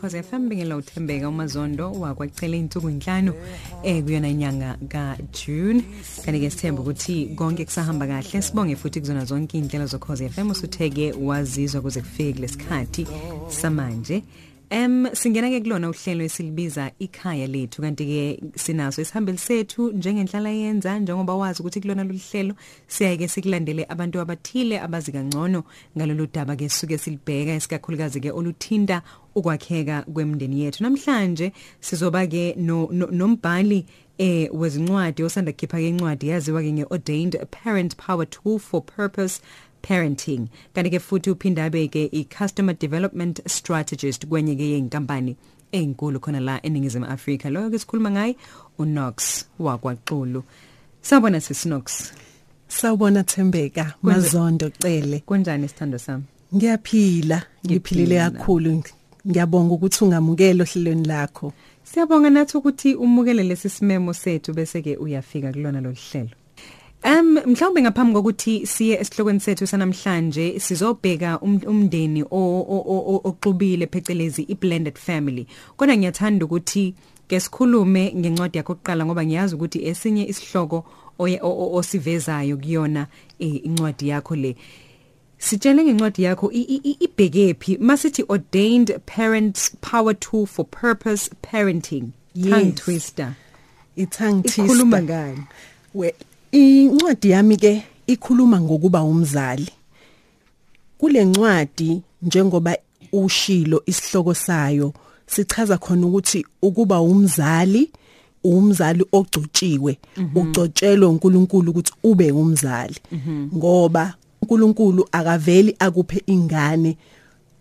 ukhoze FM bengela uthembeka umazondo wakwacela insuku inhlanu eh kuyona inyanga ka June kanti ke sithemba ukuthi konke kusahamba kahle. Sibonge futhi kuzona zonke indlela zokhoze FM usutheke wazizwa kuze kufike lesikhathi samanje. Em singena ke kulona uhlelo esilibiza ikhaya lethu. Kanti ke sinaso isihambeli sethu njengenhlala yenza njengoba wazi ukuthi kulona luhlelo siyake sikulandele abantu abathile abazi kangcono ngalolu daba ke suke silibheka esikakhulukazi ke oluthinta ukwakheka kwemndeni yethu. Namhlanje sizoba ke no, no nombhali eh wezincwadi osanda kukhipha ke incwadi yaziwa ke ngeordained parent power tool for purpose parenting. Kanti ke futhi uphinda abeke i-customer development strategist kwenye ke yenkampani enkulu khona la eningizimu Afrika. Lo ke sikhuluma ngayi uNox wakwaXulu. Sabona sisinox Sawubona Thembeka mazondo cele. Kunjani isithando sami? Ngiyaphila ngiphilile kakhulu. Ngiyabonga ukuthi ungamukela ohlelweni lakho Siyabonga nathi ukuthi umukele lesi simemo sethu bese ke uyafika kulona lo hlelo Um mhlawumbe ngaphambi kokuthi siye esihlokweni sethu sanamhlanje sizobheka umndeni oxubile phecelezi iblended family. Kodwa ngiyathanda ukuthi ke sikhulume ngencwadi yakho oqala ngoba ngiyazi ukuthi esinye isihloko osivezayo kuyona incwadi yakho le. Sitshele ngencwadi yakho ibhekephi masithi ordained parents power tool for purpose parenting. Tongue twister. Ithang twister. Ikhuluma ngani? We Incwadi yami ke ikhuluma ngokuba umzali. Kule ncwadi njengoba ushilo isihloko sayo sichaza khona ukuthi ukuba umzali umzali ogcotshiwe ugcotshelwe uNkulunkulu ukuthi ube umzali ngoba uNkulunkulu akaveli akuphe ingane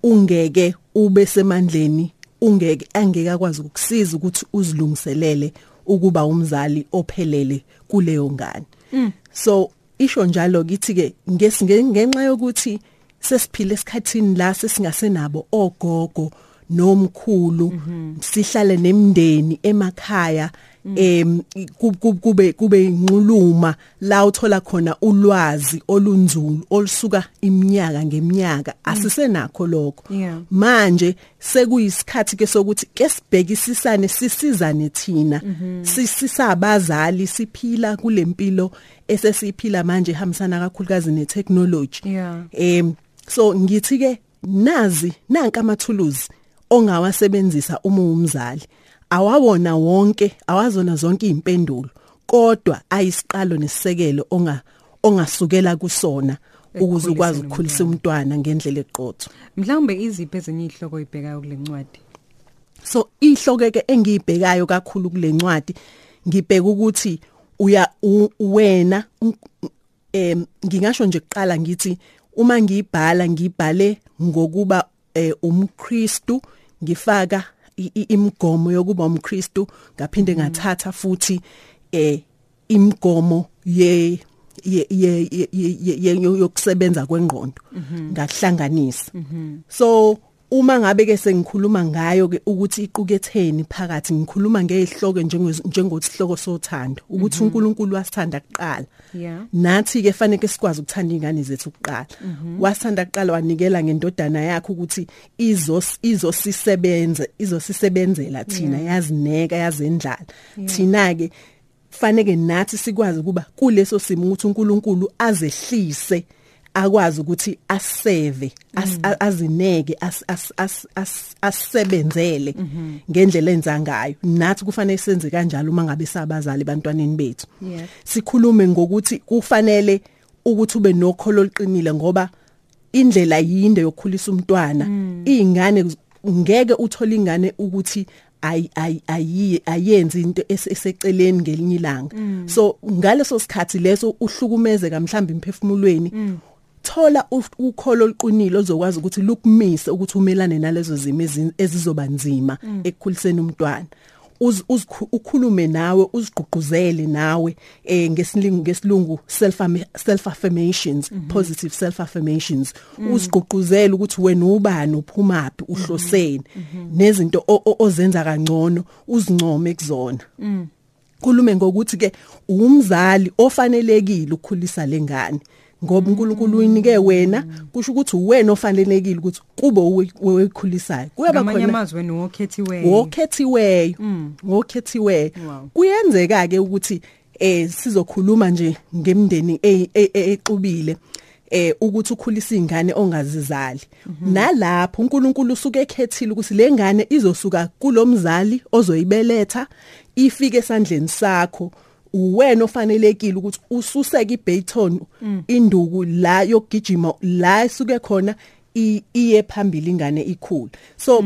ungeke ube semandleni ungeke angeke akwazi ukukusiza ukuthi uzilungiselele ukuba umzali ophelele kuleyo ngane Mm. So isho njalo kithi ke ngenxa yokuthi sesiphile esikhathini la sesingasenabo ogogo nomkhulu sihlale nemndeni emakhaya em kube kube inquluma la uthola khona ulwazi olunzulu olusuka iminyaka ngeminyaka. Asisenakho lokho. Manje sekuyisikhathi ke sokuthi ke sibhekisisane sisizane thina sisabazali siphila kulempilo esesiphila manje hambisana kakhulukazi netechnology. Em so ngithi ke nazi nanka amathuluzi ongawasebenzisa uma umzali awawona wonke awazona zonke impendulo kodwa ayisiqalo nesisekelo onga ongasukela kusona ukuze ukwazi ukukhulisa umntwana. ngendlela eqotho. Mhlawumbe iziphi ezinye ihloko ibhekayo kule ncwadi? So ihloko ke engiyibhekayo kakhulu kule ncwadi ngibheka ukuthi uya wena em ngingasho nje kuqala ngithi uma ngiyibhala ngibhale ngokuba umKristu ngifaka imigomo yokuba umKristu ngaphinde ngathatha futhi eh imigomo ye ye yokusebenza kwengqondo ngahlanganisa. So uma ngabe ke sengikhuluma ngayo ke ukuthi iquketheni phakathi ngikhuluma ngezihloko njengosihloko sothando ukuthi uNkulunkulu wasithanda kuqala. Nathi ke fanele sikwazi ukuthanda ingane zethu kuqala. Wasithanda kuqala wanikela ngendodana yakhe ukuthi izos izosisebenze izosisebenzela thina yazineka yazendlala. Thina ke fanele nathi sikwazi ukuba kuleso simo ukuthi uNkulunkulu azehlise akwazi ukuthi aseve azineke asebenzele ngendlela enza ngayo. Nathi kufanele senze kanjalo uma ngabe sabazali bantwaneni bethu. Sikhulume ngokuthi kufanele ukuthi ube nokholo oluqinile ngoba indlela yinde yokukhulisa umntwana. Izingane ngeke uthole ingane ukuthi ay ay ayi ayenzi into eseceleni ngelinye ilanga. So ngaleso sikhathi leso uhlukumezeka mhlawumbe imphefumulweni thola ukholo oluqinile ozokwazi ukuthi lukumise ukuthi umelane nalezo zimo ezizoba nzima ekukhuliseni umntwana. Ukhulume nawe uzigqugquzele nawe eh ngesilingu ngesilungu self self affirmations mm -hmm. positive self affirmations mm. uzigqugquzele ukuthi wena ubani uphumaphi uhloseni. Mm -hmm. nezinto ozenza kangcono uzincome kuzona. Khulume ngokuthi ke umzali ofanelekile ukukhulisa lengane. Ngoba uNkulunkulu uyinike wena kusho ukuthi uwena ofanelekile ukuthi kube owekhulisayo. Kuyaba khona amazwi wena wokhethiweyo wokhethiweyo. Wow. kuyenzeka ke ukuthi eh sizokhuluma nje ngemndeni e- e- e- exubile eh ukuthi ukhulisa ingane ongazizali. Nalapho uNkulunkulu usuke ekhethile ukuthi lengane izosuka kulomzali ozoyibeletha ifike esandleni sakho. Uwena ofanelekile ukuthi ususeke iBayton induku la yokugijima la isuke khona iye phambili ingane ikhula so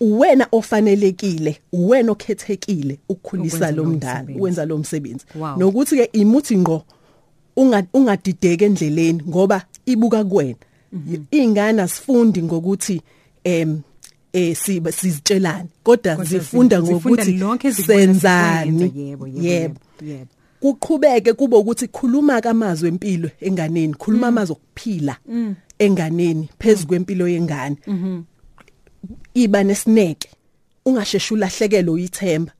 uwena ofanelekile uwena okhethekile ukukhulisa lo mndala wenza lo msebenzi. Nokuthi ke imuthi ngqo unga ungadideke endleleni ngoba ibuka kuwena. Ingane asifundi ngokuthi em eh siba sizitshelane. Kodwa zifunda zi- zifunda ngokuthi senzani. Yebo, yebo, yebo. kuqhubeke kube ukuthi khuluma kamazwi empilo enganeni khuluma amazwi okuphila enganeni phezulu kwempilo yengane. Iba nesineke ungasheshe ulahlekelwe uyithemba.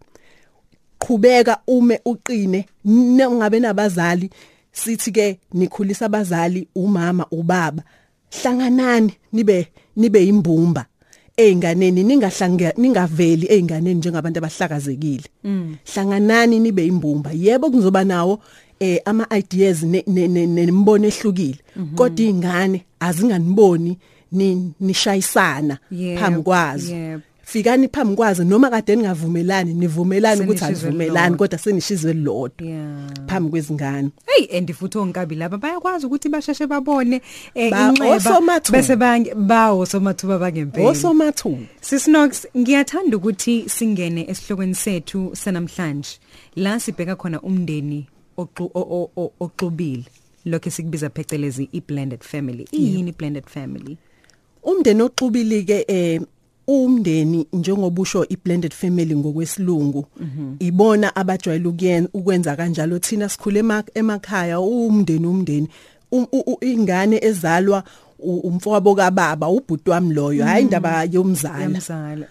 Qhubeka ume uqine n- ungabe nabazali sithi ke nikhulisa abazali umama ubaba hlanganani nibe nibe imbumba einganeni ningahlange ningaveli einganeni njengabantu abahlakazekile. Hlanganani nibe imbumba. Yebo kuzoba nawo eh ama ideas ne- ne- ne- nembono ehlukile. Kodwa ingane azinganiboni ni nishayisana phambi kwazo. Fikani phambi kwazo noma kade ningavumelani nivumelani ukuthi Senishizwe alivumelani elilodwa. kodwa senishizwe lodwa yeah. phambi kwezingane. Hey and futhi onkabi laba bayakwazi ukuthi basheshe babone eh, Ba- inxeba osomathuba. bese bange bawo somathuba bangempela. Osomathuba Sisnox ngiyathanda ukuthi singene esihlokweni sethu sanamhlanje. La sibheka khona umndeni oqu- o- o- o- oxubile. Lokho sikubiza phecelezi i-blended family. Iyini blended family? Umndeni oxubili ke eh umndeni njengoba usho iblended family ngokwesilungu ibona abajwayele ukuyen- ukwenza kanjalo. Thina sikhule ema- emakhaya umndeni umndeni. Um- ingane ezalwa umfowabo kababa ubhuti wami loyo hayi indaba yomzala.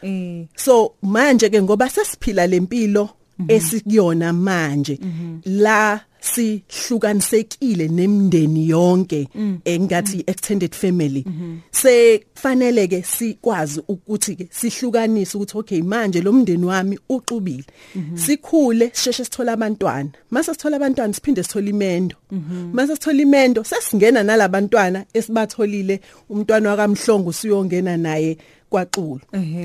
Eh. So manje ke ngoba sesiphila lempilo esikuyona manje. La sihlukanisekile nemndeni yonke engathi extended family. Sefanele ke sikwazi ukuthi ke sihlukanise ukuthi okay manje lo mndeni wami uxubile. Sikhule sisheshe sithola abantwana. Mase sithola abantwana siphinde sithola imendo. Mase sithola imendo sesingena nalabantwana esibatholile umntwana wakamhlongo siyongena naye kwaXulu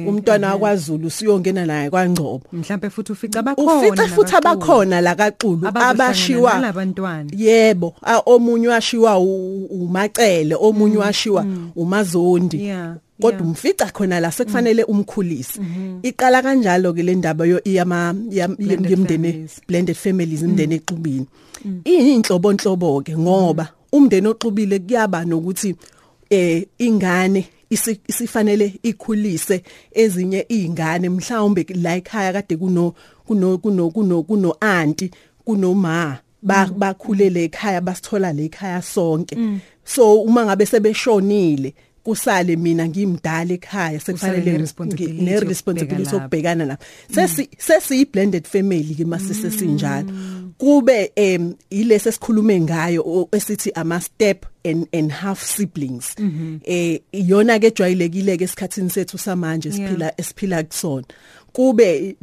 umntwana wakwaZulu siyongena naye kwaNgcobo. Mhlambe futhi ufica bakhona ufica futhi abakhona la kaXulu abashiwa nalabantwana. yebo omunye washiwa umacele omunye washiwa umazondi. Yeah, kodwa umfica khona la sekufanele umkhulisi iqala kanjalo ke le ndaba yo iyama yemndeni families. blended families imndeni exubini iyinhlobo nhlobo ke ngoba umndeni oxubile kuyaba nokuthi eh ingane isifanele ikhulise ezinye izingane mhlawumbe la ekhaya kade kuno kuno kuno kuno kuno aunti kunoma ba bakhulele ekhaya basithola le ekhaya sonke. So uma ngabe sebeshonile kusale mina ngimdala ekhaya sekufanele ne responsibility lapho. okubhekana lapho. Sesi sesi blended family ke masise sinjalo kube em ilese sikhulume ngayo esithi ama step and and half siblings. Eh iyona ke ejwayelekile ke esikhathini sethu samanje siphila esiphila kusona. Kube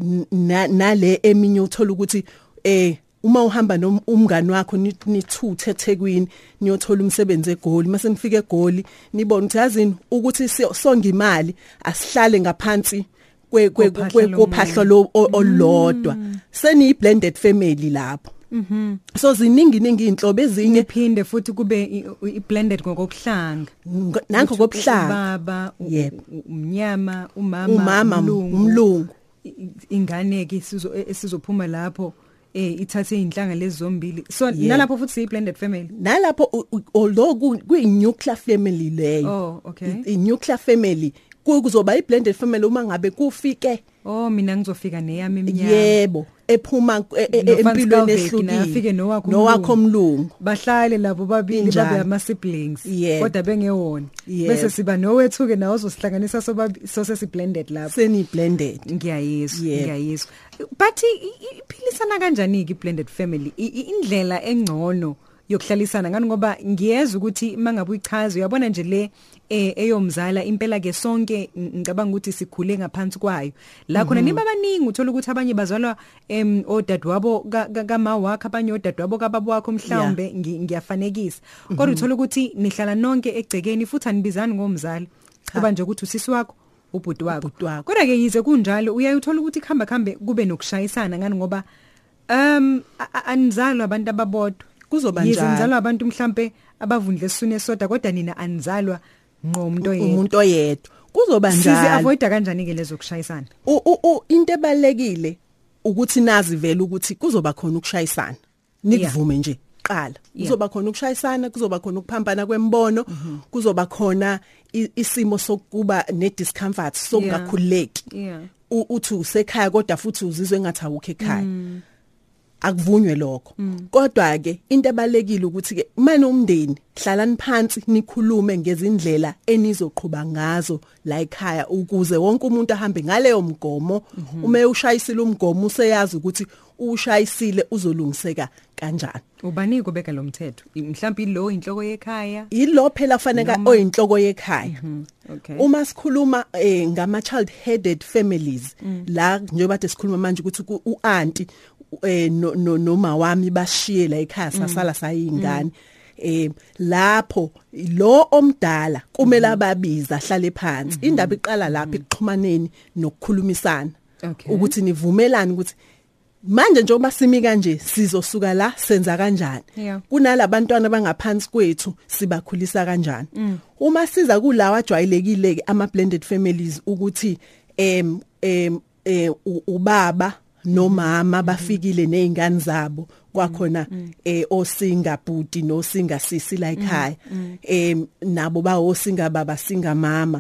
nale eminye uthola ukuthi eh uma uhamba nomngani wakho ni- nithuthe eThekwini niyothola umsebenzi eGoli mase nifika eGoli nibona ukuthi yazini ukuthi songa imali asihlale ngaphansi kwe kwe- Kophahla kwe- lomunye. kophahla lo o- olodwa. Seniyi blended family lapho. So ziningi ningi inhlobo ezinye. Iphinde futhi kube i- i- blended ngokuhlanga ng- nanko kobuhlanga baba umnyama umama umlungu. ingane ke sizo esizophuma lapho. Eh ithathe inhlanga lezi zombili so Yebo. nalapho futhi siyi blended family nalapho u- u- although ku- kuyi nuclear family leyo Oh, okay. i i- nuclear family ku- kuzoba i blended family uma ngabe kufike oh mina ngizofika neyami iminyaka yebo ephuma e- e- empilweni naye afike ehlukile. nowakho nowakho umlungu bahlale labo babili babe ama siblings kodwa bengewona. Bese siba nowethuke nawo uzosihlanganisa sobabi sose blended lapho. Seni blended ngiyayizwa ngiyayizwa. But iphilisana kanjani ke blended family indlela engcono yokuhlalisana ngani? Ngoba ngiyeza ukuthi mangabe uyichaza uyabona nje le eh eyomzala impela ke sonke ngicabanga ukuthi sikhule ngaphansi kwayo. La khona niba baningi uthola ukuthi abanye bazalwa em odadewabo kama wakhe abanye odadewabo kababa wakho mhlawumbe ngiyafanekisa. Kodwa uthola ukuthi nihlala nonke egcekeni futhi anibizani ngomzali. Kuba nje ukuthi usisi wakho ubhuti wakho. Kodwa ke yize kunjalo uyayithola ukuthi khamba khambe kube nokushayisana ngani ngoba um anizalwa abantu ababodwa. Kuzoba njalo yize nizalwa abantu mhlambe abavundle esune soda kodwa nina anizalwa ngqo umuntu oyedwa. Umuntu oyedwa. Kuzoba njalo. sizi avoida kanjani ke lezo kushayisana into ebalekile ukuthi nazi vele ukuthi kuzoba khona ukushayisana. Nikuvume nje qala kuzoba khona ukushayisana kuzoba khona ukuphampana kwembono kuzoba khona isimo sokuba ne discomfort sokungakhululeki. Uthi usekhaya kodwa futhi uzizwe engathi awukho ekhaya. Akuvunywe lokho. Kodwa ke into ebalekile ukuthi ke manje umndeni hlalani phansi nikhulume ngezindlela enizoqhubha ngazo la ekhaya ukuze wonke umuntu ahambe ngaleyo mgomo. Uma ushayisile umgomo useyazi ukuthi ushayisile uzolungiseka kanjani. Ubani kubeka lo mthetho? Mhlawumbe lo inhloko yekhaya? Yilo phela faneka oyinhloko yekhaya. Okay. Uma sikhuluma eh, ngama child headed families la njengoba sikhuluma manje ukuthi uanti eh no no noma wami bashiye la ekhaya sasala sayingane. Eh lapho lo omdala kumele ababiza hlale phansi. Indaba iqala lapha ekuxhumaneni nokukhulumisana. Ukuthi nivumelane ukuthi manje njengoba simi kanje sizosuka la senza kanjani? Kunalabantwana bangaphansi kwethu sibakhulisa kanjani? Uma siza kulawa ajwayelekile ke ama blended families ukuthi em em ubaba nomama bafikile nezingane zabo. Kwakhona eh osinga bhuti nosinga sisi la ekhaya em nabo ba osinga baba singa mama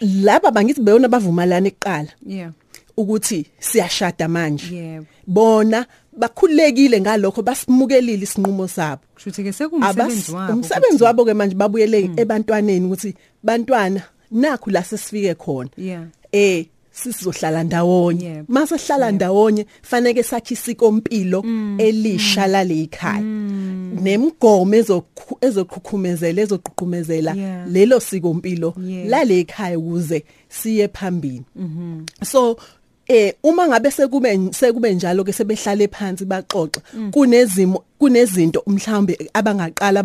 laba bangithi beyona bavumalana eqala yeah. Ukuthi siyashada manje. Yeah bona bakhulekile ngalokho basimukelile isinqumo sabo kushuthi ke sekumsebenzi wabo umsebenzi wabo ke manje babuyele ebantwaneni ukuthi bantwana nakho la sesifike khona. Yeah. Eh sizohlala ndawonye. Mase sihlala ndawonye fanele sakhe isikompilo elisha lale ekhaya nemigomo ezokhu- ezokhukhumezela ezoququmezela Yeah. lelo sikompilo Yeah. lale ekhaya ukuze siye phambili. So eh uma ngabe sekube sekube njalo ke sebehlale phansi baxoxa kunezimo kunezinto mhlawumbe abangaqala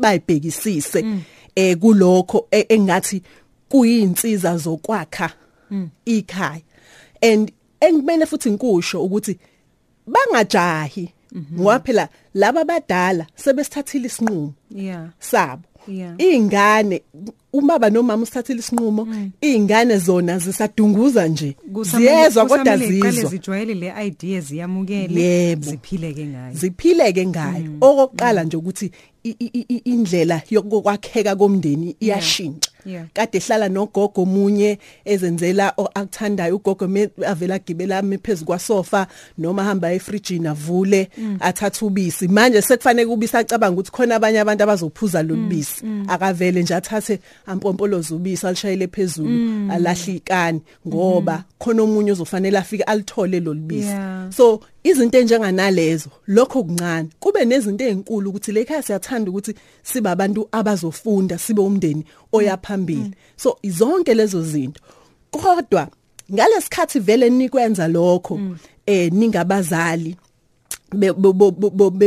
bayibhekisise eh kulokho e- engathi kuyinsiza zokwakha ikhaya. And engibene futhi inkusho ukuthi bangajahi ngoba phela laba badala sebesithathile isinqumo yeah. sabo. Yeah. ingane ubaba nomama usithathile isinqumo ingane zona zisadunguza nje. Ziyezwa kodwa zizwa. zijwayele le idea ziyamukele Yebo. ziphile ke ngayo. Ziphileke ngayo. Okokuqala nje ukuthi indlela yokwakheka komndeni iyashintsha. Kade hlala nogogo munye ezenzela akuthandayo ugogo avela agibela phezulu kwasofa noma hamba efrijini avule athatha ubisi. Manje sekufanele ubisi acabanga ukuthi khona abanye abantu abazophuza lo bisi. Akavele nje athathe ampompoloza ubisi alishayele phezulu alahla ikani ngoba khona omunye ozofanele afike alithole lo bisi. Yeah. so izinto enjenganalezo lokho kuncane. Kube nezinto ezinkulu ukuthi lekhaya siyathanda ukuthi sibe abantu abazofunda sibe umndeni oyaphambili so izonke lezo zinto. Kodwa ngalesikhathi vele nikwenza lokho eh ningabazali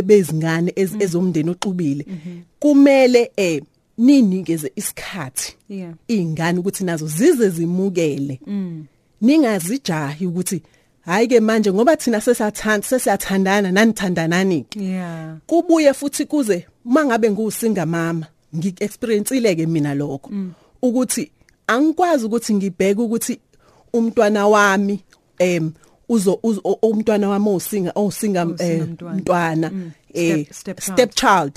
bezingane ez- ezomndeni oxubile kumele eh ninikeze isikhathi yeah. ingane ukuthi nazo zize zimukele. Ningazijahi ukuthi hayi ke manje ngoba thina sesathanda sesiyathandana nanithandanani? Yeah. Kubuye futhi kuze mangabe ngusinga mama ngiexperienceile ke mina lokho. Ukuthi angikwazi ukuthi ngibheke ukuthi umntwana wami em uzo uzo- o- umntwana wami osinga osinga Osinga eh, mntwana. mntwana eh Step- step child. step child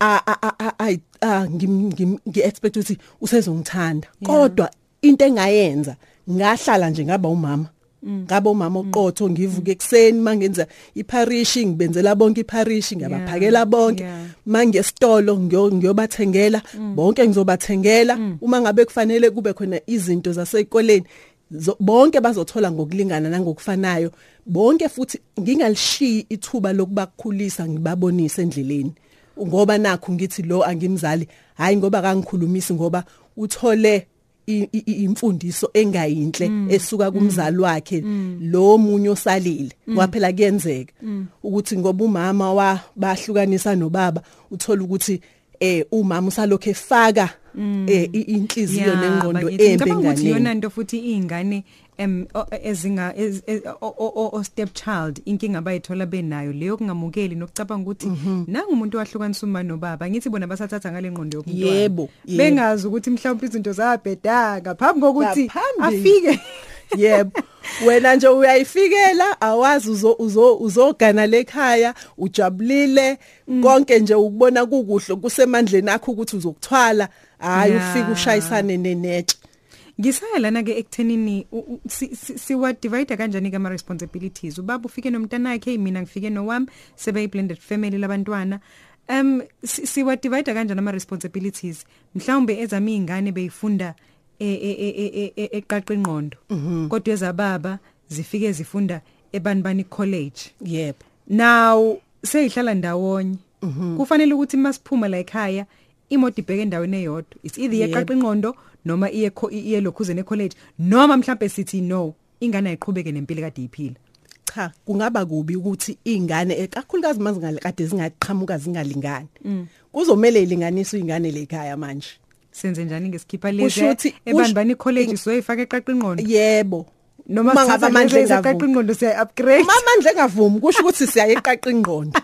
a a a- a a ngim ngim- ngi-expect ukuthi usezongithanda. Kodwa into engayenza ngahlala nje ngaba umama. Ngaba umama oqotho ngivuka ekseni mangenza iparish ngibenzela bonke iparish ngiyabaphakela bonke. Yeah. mangesitolo ngiyo- ngiyobathengela bonke ngizobathengela. Uma ngabe kufanele kube khona izinto zaseykoleni zo- bonke bazothola ngokulingana nangokufanayo. Bonke futhi ngingalishiyi ithuba lokuba kukhulisa ngibabonise endleleni. Ngoba nakho ngithi lo angimzali hayi ngoba kangikhulumisi ngoba uthole imfundiso engayinhle esuka kumzali wakhe. Lo munye osalile kwaphela kuyenzeka. Ukuthi ngoba umama wa bahlukanisa nobaba uthola ukuthi eh umama usalokho efaka eh i- inhliziyo nengqondo Ngicabanga ukuthi yona enganeni nto futhi izingane em o- ezinga ez- ez- o- step child inkinga bayithola benayo leyo kungamukeli nokucabanga ukuthi Mhm. nanga umuntu wahlukanisa uma nobaba. Ngithi bona basathatha ngale ngqondo yokuntwana Yebo, bengazi ukuthi mhlawumbe izinto zabhedanga ngaphambi kokuthi afike. Yebo. Wena nje uyayifikela awazi uzo uzo uzogana lekhaya ujabulile konke nje ukubona kukuhle kusemandleni akho ukuthi uzokuthwala hayi Yeah. ufike ushayisane nenetshe Ngisaya lana ke ekuthenini u- u- si- si- siwa divide kanjani ke ama responsibilities ubaba ufike nomntana wakhe mina ngifike nowami sebe i blended family labantwana. Um si- siwa divide kanjani ama responsibilities mhlawumbe ezami izingane beyifunda e- e- e- e- e- eqaqa ingqondo. Kodwa ezababa zifike zifunda ebanibani college. Yebo. Now seyihlala ndawonye. Kufanele ukuthi masiphuma la ekhaya imoto ibheke endaweni eyodwa. It's either Yebo. iyeqaqa ingqondo noma iye iye lokhuzene college noma mhlambe sithi no ingane ayiqhubeke nempilo kade iphila cha kungaba kubi ukuthi izingane ekakhulukazi manje ngale kade zingaqhamuka zingalingani kuzomela ilinganiswe izingane lekhaya manje. Senze njani ngesikhipha lezi ukuthi- ebanibani college soyifaka eqaqa ingqondo? Yebo. Noma ngabe amandla eqaqa ingqondo siya upgrade amandla engavumi kusho ukuthi siyayeqaqa ingqondo.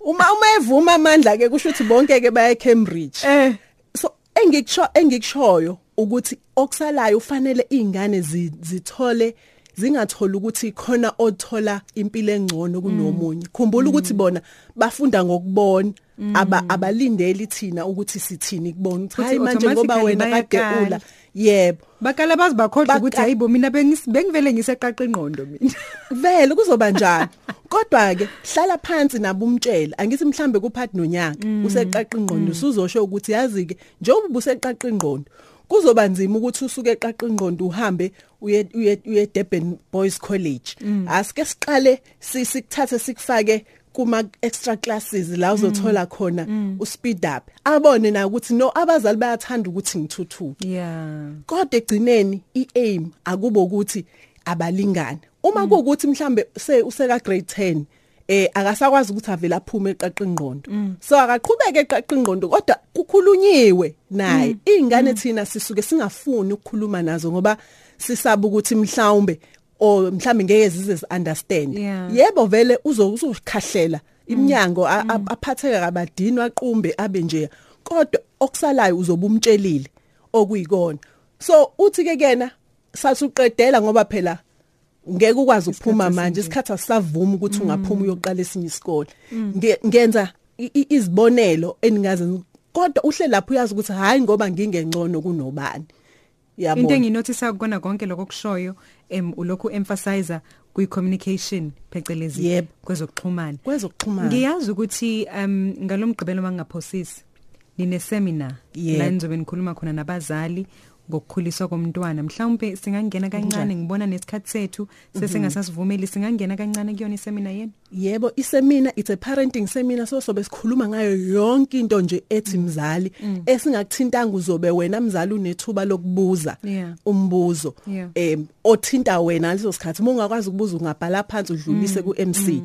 Uma uma evuma amandla ke kusho ukuthi bonke ke baya eCambridge. Eh. So engikusho engikushoyo ukuthi okusalayo ufanele izingane zi- zithole zingathola ukuthi khona othola impilo engcono kunomunye. Khumbula ukuthi bona bafunda ngokubona. Aba abalindeli thina ukuthi sithini kubona. Ukuthi Futhi hayi manje ngoba automatically wena kade bayakala. ula yebo. Bakala bazi bakhohlwa Baka- ukuthi hayibo mina bengis- bengivele ngiseqaqa ingqondo mina. Vele kuzoba njalo. Kodwa ke hlala phansi nabo umtshela angithi mhlambe kuphathi nonyaka useqaqa ingqondo. Usuzosho ukuthi yazi ke njengoba ubuseqaqa ingqondo kuzoba nzima ukuthi usuke eqaqa ingqondo uhambe uye uye uye Durban Boys College. Asike siqale si- sikuthathe sikufake kuma extra classes la uzothola khona uspeed up. Abone na ukuthi no abazali bayathanda ukuthi ngithuthuke. Yeah. Kodwa egcineni iaim akubo ukuthi abalingani uma kuukuthi mhlambe se useka grade 10 eh akasakwazi ukuthi avela aphume eqaqa ingqondo. So akaqhubeke eqaqa ingqondo kodwa kukhulunyiwe naye. Izingane thina sisuke singafuni ukukhuluma nazo ngoba sisaba ukuthi mhlawumbe o mhlambe ngeke zize understand Yeah. yebo vele uzokhahlela iminyango a- aphatheka kabadini waqumbe abe nje kodwa okusalayo uzobumtshelile okuyikona. So uthi ke kena sasuqedela ngoba phela ngeke ukwazi ukuphuma manje isikhathi asavuma ukuthi ungaphuma uyoqala esinye isikole. Nge- ngenza izibonelo eningazi kodwa uhle lapho uyazi ukuthi hayi ngoba ngingengcono kunobani. Into yabo enginothisa ukona konke lokho kushoyo em ulokhu emphasizer kwi communication phecelezi Yebo. kwezokuxhumana kwezokuxhumana ngiyazi ukuthi um ngalomgqibelo mangaphosisi nine seminar Yebo. la nizobe nikhuluma khona nabazali ngokukhuliswa komntwana. Mhlawumbe singangena kancane ngibona nesikhathi sethu sesingasasivumeli singangena kancane kuyona iseminar yeni Yebo isemina it's a parenting seminar so sobe sikhuluma ngayo yonke into nje ethi mzali esingakuthintanga uzobe wena mzali unethuba lokubuza umbuzo em othinta wena ngaleso sikhathi. Uma ungakwazi ukubuza ungabhala phansi udlulise ku MC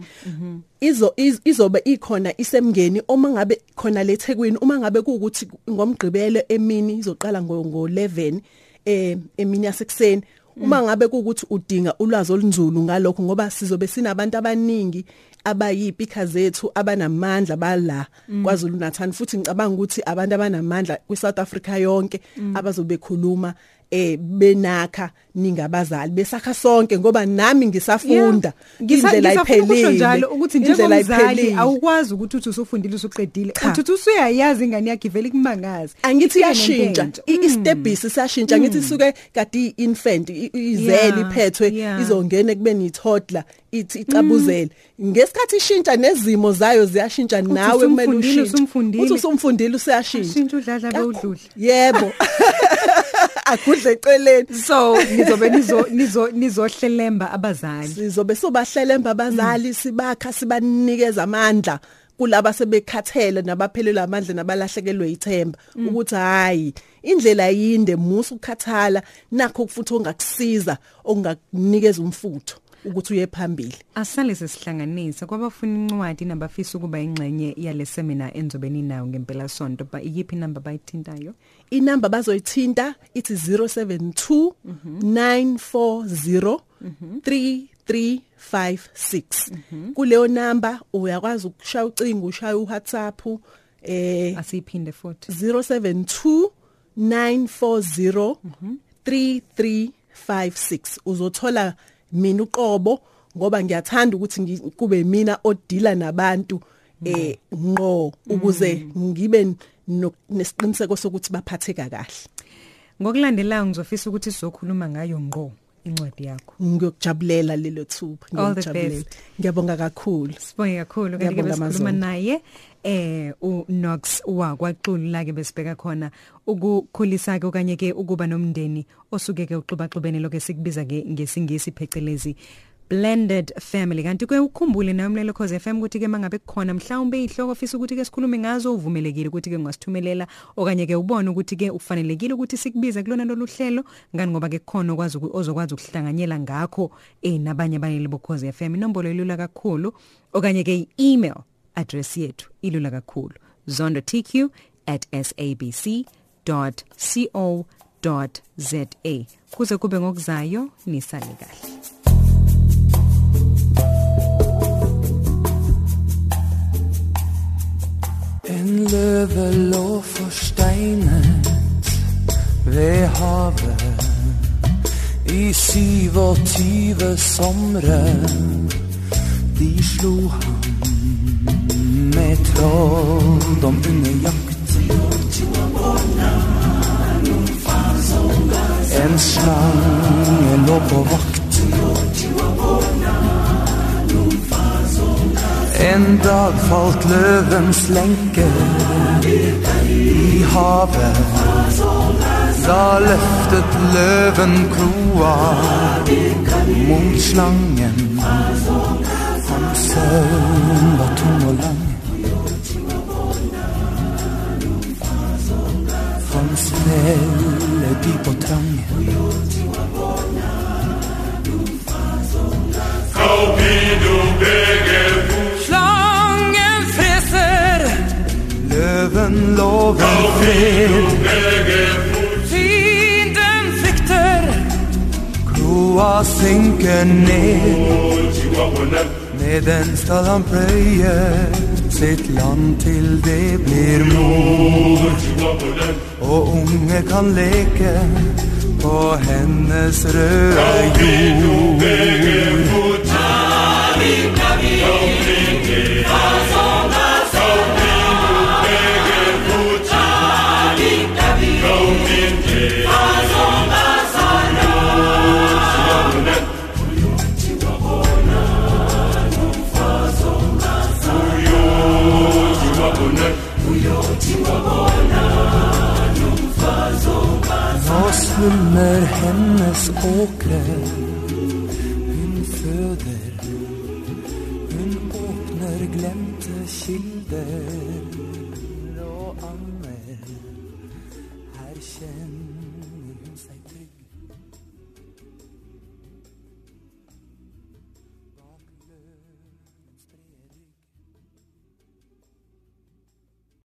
izo iz- izobe ikhona isemngeni uma ngabe khona lethekwini uma ngabe kuukuthi ngomgqibelo emini izoqala ngo ngo 11 eh emini yasekuseni. Uma ngabe kuukuthi udinga ulwazi olunzulu ngalokho ngoba sizobe sinabantu abaningi abayipika zethu abanamandla bala kwaZulu Natal futhi ngicabanga ukuthi abantu abanamandla kwiSouth Africa yonke abazobe khuluma eh benakha ningabazali besakha sonke ngoba nami ngisafunda. Indlela iphelile njalo ukuthi indlela iphelile. awukwazi ukuthi uthi usufundile usuqedile. Uthi usuyayazi ingane yakhe ivele kumangazi angithi Ifike nento yashintsha entsha. I- istebhisi sashintsha ngithi suke kade infant izele iphethwe izongena kubeni itoddler ithi icabuzele. Ngesikhathi ishintsha nezimo zayo ziyashintsha nawe kumele ushintshe uthi usumfundile useyashintsha Ashintsha udladla bewudludla. yebo. agudle eceleni. So nizobe nizo nizo nizohlelemba abazali. Sizobe sobahlelemba abazali sibakha sibanikeza amandla kulaba sebekhathele nabaphelelwe amandla nabalahlekelwe ithemba ukuthi hayi indlela yinde musu ukukhathala nakho futhi ongakusiza ongakunikeza umfutho. Ukuthi uye phambili. Asale sesihlanganisa kwabafuna incwadi nabafisa ukuba ingxenye yale seminar enzobeni nayo ngempela sonto ba iyiphi number bayithintayo inamba bazoyithinta ithi 072 940 3356 kuleyo namba uyakwazi ukushaya ucingo ushaya uWhatsApp eh asiphinde futhi. 072 940 3356 uzothola mina uqobo ngoba ngiyathanda ukuthi kube mina odila nabantu eh ngqo ukuze ngibe no- nesiqiniseko sokuthi baphatheka kahle. Ngokulandelayo ngizofisa ukuthi sizokhuluma ngayo ngqo. Incwadi yakho ngiyokujabulela lelo thuba All the ngiyokujabulela best. ngiyabonga kakhulu Sibonge kakhulu kanti ke Ngiyabonga, besikhuluma Mazondo. naye eh uNox wakwaXulu la ke besibheka khona ukukhulisa ke okanye ke ukuba nomndeni osuke ke uxubaxubene lokho esikubiza ke ngesingisi phecelezi blended family. Kanti ke ukhumbule nayo umlelo cause FM ukuthi ke mangabe kukhona mhlawumbe ihloko ofisa ukuthi ke sikhulume ngazo uvumelekile ukuthi ke ungasithumelela okanye ke ubone ukuthi ke ufanelekile ukuthi sikubize kulona lolu hlelo. Ngani? Ngoba ke kukhona okwazi uku- ozokwazi ukuhlanganyela ngakho eh nabanye abanele bokhoze FM inombolo elula kakhulu okanye ke i-email address yethu ilula kakhulu. zondotq@sabc.co.za kuze kube ngokuzayo nisale kahle. En løve lå forsteinet ved havet. I 27 somre De slo han med trolldom under jakt En slange lå på vakt. En dag falt løvens lenke i havet. Da løftet løven kloa mot slangen. Hans søvn var tung og lang. Hans felle dyp og trang. Løven lover fred. Fienden frykter, kloa synker ned. Med den skal han pløye sitt land til det blir mor. Og unge kan leke på hennes røde jord. Åkre Hun føder Hun åpner glemte kilder.